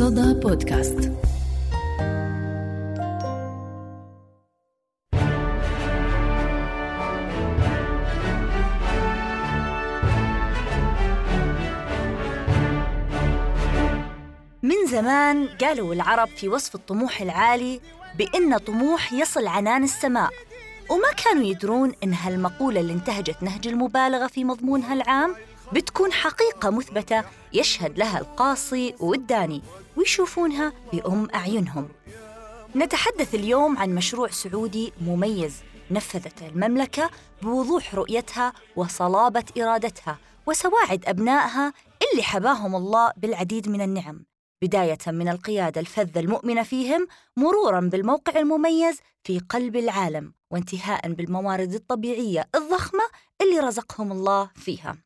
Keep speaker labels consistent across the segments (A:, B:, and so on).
A: صدى بودكاست
B: من زمان قالوا العرب في وصف الطموح العالي بأن طموح يصل عنان السماء وما كانوا يدرون إن هالمقولة اللي انتهجت نهج المبالغة في مضمونها العام بتكون حقيقة مثبتة يشهد لها القاصي والداني ويشوفونها بأم أعينهم. نتحدث اليوم عن مشروع سعودي مميز. نفذته المملكة بوضوح رؤيتها وصلابة إرادتها وسواعد أبنائها اللي حباهم الله بالعديد من النعم. بداية من القيادة الفذة المؤمنة فيهم مرورا بالموقع المميز في قلب العالم وانتهاء بالموارد الطبيعية الضخمة اللي رزقهم الله فيها.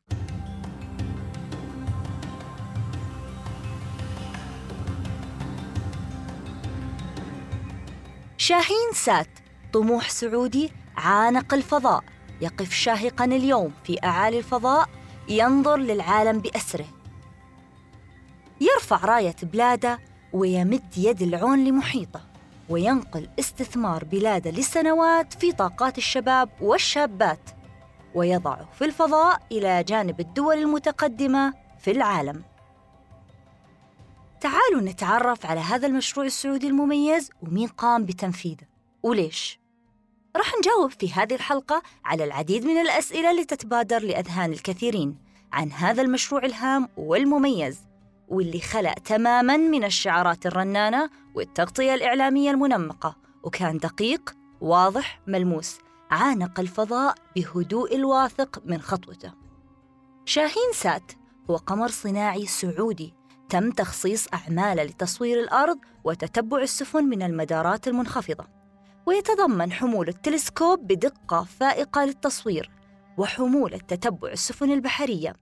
B: شاهين سات. طموح سعودي عانق الفضاء. يقف شاهقا اليوم في أعالي الفضاء. ينظر للعالم بأسره. يرفع راية بلاده ويمد يد العون لمحيطه. وينقل استثمار بلاده لسنوات في طاقات الشباب والشابات. ويضعه في الفضاء إلى جانب الدول المتقدمة في العالم. تعالوا نتعرف على هذا المشروع السعودي المميز ومين قام بتنفيذه. وليش؟ راح نجاوب في هذه الحلقة على العديد من الأسئلة اللي تتبادر لأذهان الكثيرين عن هذا المشروع الهام والمميز واللي خلق تماماً من الشعارات الرنانة والتغطية الإعلامية المنمقة. وكان دقيق واضح ملموس. عانق الفضاء بهدوء الواثق من خطوته. شاهين سات هو قمر صناعي سعودي تم تخصيص أعماله لتصوير الأرض وتتبع السفن من المدارات المنخفضة. ويتضمن حمولة تلسكوب بدقة فائقة للتصوير وحمولة تتبع السفن البحرية.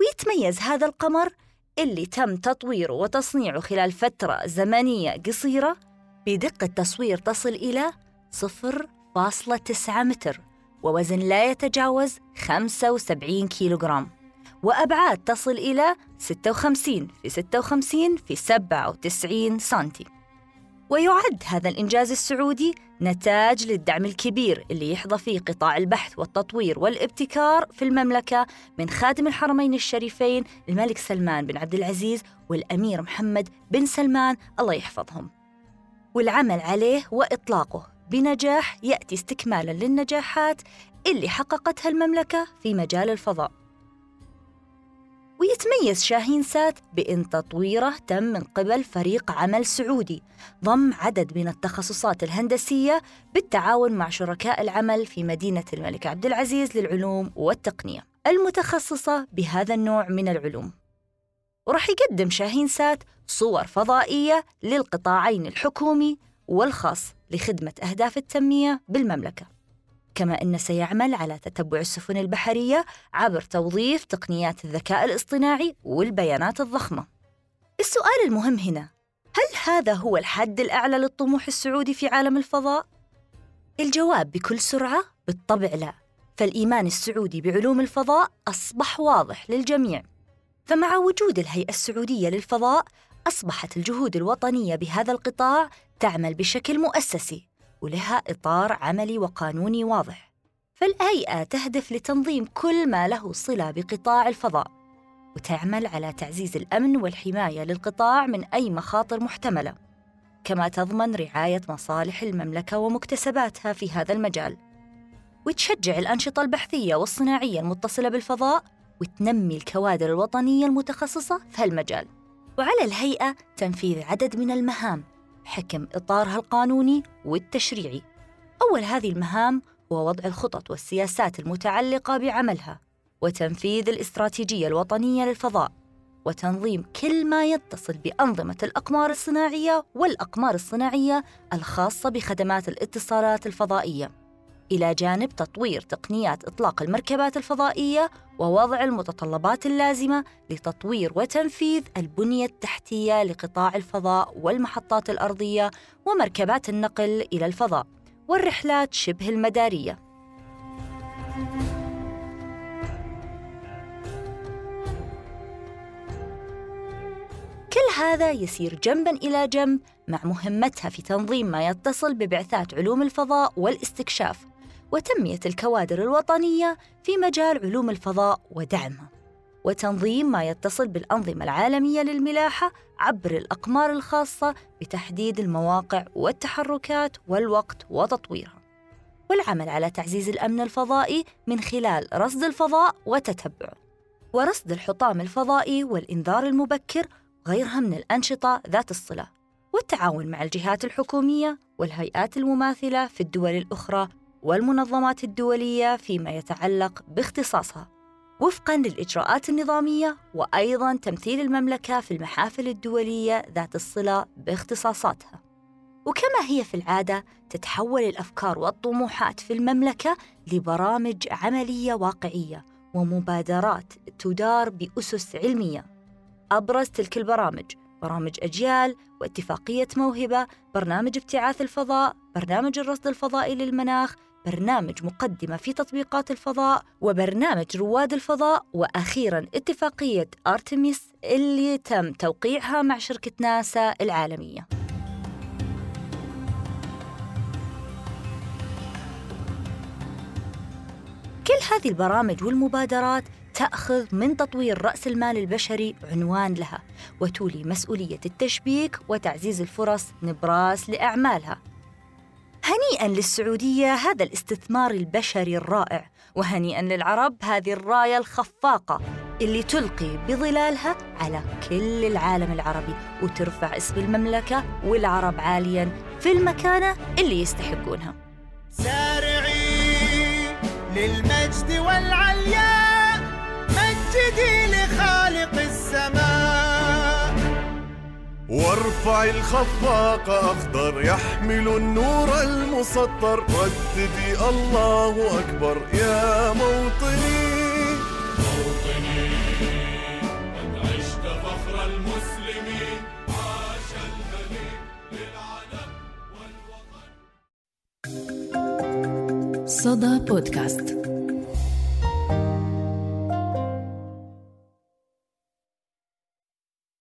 B: ويتميز هذا القمر اللي تم تطويره وتصنيعه خلال فترة زمنية قصيرة بدقة تصوير تصل إلى 0.9 متر ووزن لا يتجاوز 75 كيلوغرام. وأبعاد تصل إلى 56 في 56 في 97 سنتي. ويعد هذا الإنجاز السعودي نتاج للدعم الكبير اللي يحظى فيه قطاع البحث والتطوير والابتكار في المملكة من خادم الحرمين الشريفين الملك سلمان بن عبد العزيز والأمير محمد بن سلمان الله يحفظهم. والعمل عليه وإطلاقه بنجاح يأتي استكمالا للنجاحات اللي حققتها المملكة في مجال الفضاء. ويتميز شاهين سات بأن تطويره تم من قبل فريق عمل سعودي. ضم عدد من التخصصات الهندسية بالتعاون مع شركاء العمل في مدينة الملك عبد العزيز للعلوم والتقنية. المتخصصة بهذا النوع من العلوم. وراح يقدم شاهين سات صور فضائية للقطاعين الحكومي والخاص لخدمة أهداف التنمية بالمملكة. كما أنه سيعمل على تتبع السفن البحرية عبر توظيف تقنيات الذكاء الاصطناعي والبيانات الضخمة. السؤال المهم هنا، هل هذا هو الحد الأعلى للطموح السعودي في عالم الفضاء؟ الجواب بكل سرعة بالطبع لا، فالإيمان السعودي بعلوم الفضاء أصبح واضح للجميع. فمع وجود الهيئة السعودية للفضاء، أصبحت الجهود الوطنية بهذا القطاع تعمل بشكل مؤسسي ولها إطار عملي وقانوني واضح. فالهيئة تهدف لتنظيم كل ما له صلة بقطاع الفضاء وتعمل على تعزيز الأمن والحماية للقطاع من أي مخاطر محتملة كما تضمن رعاية مصالح المملكة ومكتسباتها في هذا المجال. وتشجع الأنشطة البحثية والصناعية المتصلة بالفضاء وتنمي الكوادر الوطنية المتخصصة في هالمجال. وعلى الهيئة تنفيذ عدد من المهام حكم إطارها القانوني والتشريعي. أول هذه المهام هو وضع الخطط والسياسات المتعلقة بعملها، وتنفيذ الاستراتيجية الوطنية للفضاء، وتنظيم كل ما يتصل بأنظمة الأقمار الصناعية والأقمار الصناعية الخاصة بخدمات الاتصالات الفضائية. إلى جانب تطوير تقنيات إطلاق المركبات الفضائية ووضع المتطلبات اللازمة لتطوير وتنفيذ البنية التحتية لقطاع الفضاء والمحطات الأرضية ومركبات النقل إلى الفضاء والرحلات شبه المدارية. كل هذا يسير جنبا إلى جنب مع مهمتها في تنظيم ما يتصل ببعثات علوم الفضاء والاستكشاف وتنمية الكوادر الوطنية في مجال علوم الفضاء ودعمها وتنظيم ما يتصل بالأنظمة العالمية للملاحة عبر الأقمار الخاصة بتحديد المواقع والتحركات والوقت وتطويرها. والعمل على تعزيز الأمن الفضائي من خلال رصد الفضاء وتتبعه ورصد الحطام الفضائي والإنذار المبكر وغيرها من الأنشطة ذات الصلة والتعاون مع الجهات الحكومية والهيئات المماثلة في الدول الأخرى والمنظمات الدولية فيما يتعلق باختصاصها وفقا للإجراءات النظامية وأيضا تمثيل المملكة في المحافل الدولية ذات الصلة باختصاصاتها. وكما هي في العادة تتحول الأفكار والطموحات في المملكة لبرامج عملية واقعية ومبادرات تدار بأسس علمية. أبرز تلك البرامج برامج أجيال واتفاقية موهبة برنامج ابتعاث الفضاء برنامج الرصد الفضائي للمناخ برنامج مقدمة في تطبيقات الفضاء وبرنامج رواد الفضاء وأخيرا اتفاقية أرتميس اللي تم توقيعها مع شركة ناسا العالمية. كل هذه البرامج والمبادرات تأخذ من تطوير رأس المال البشري عنوان لها وتولي مسؤولية التشبيك وتعزيز الفرص نبراس لأعمالها. هنيئا للسعودية هذا الاستثمار البشري الرائع وهنيئا للعرب هذه الراية الخفاقة اللي تلقي بظلالها على كل العالم العربي وترفع اسم المملكة والعرب عاليا في المكانة اللي يستحقونها.
A: سارعي للمجد والعلياء مجدي
C: وارفع الخفاق أخضر يحمل النور المسطر. رددي الله أكبر يا موطني.
D: موطني قد عشت فخر المسلمين عاش الملك للعلم والوطن
E: صدى بودكاست.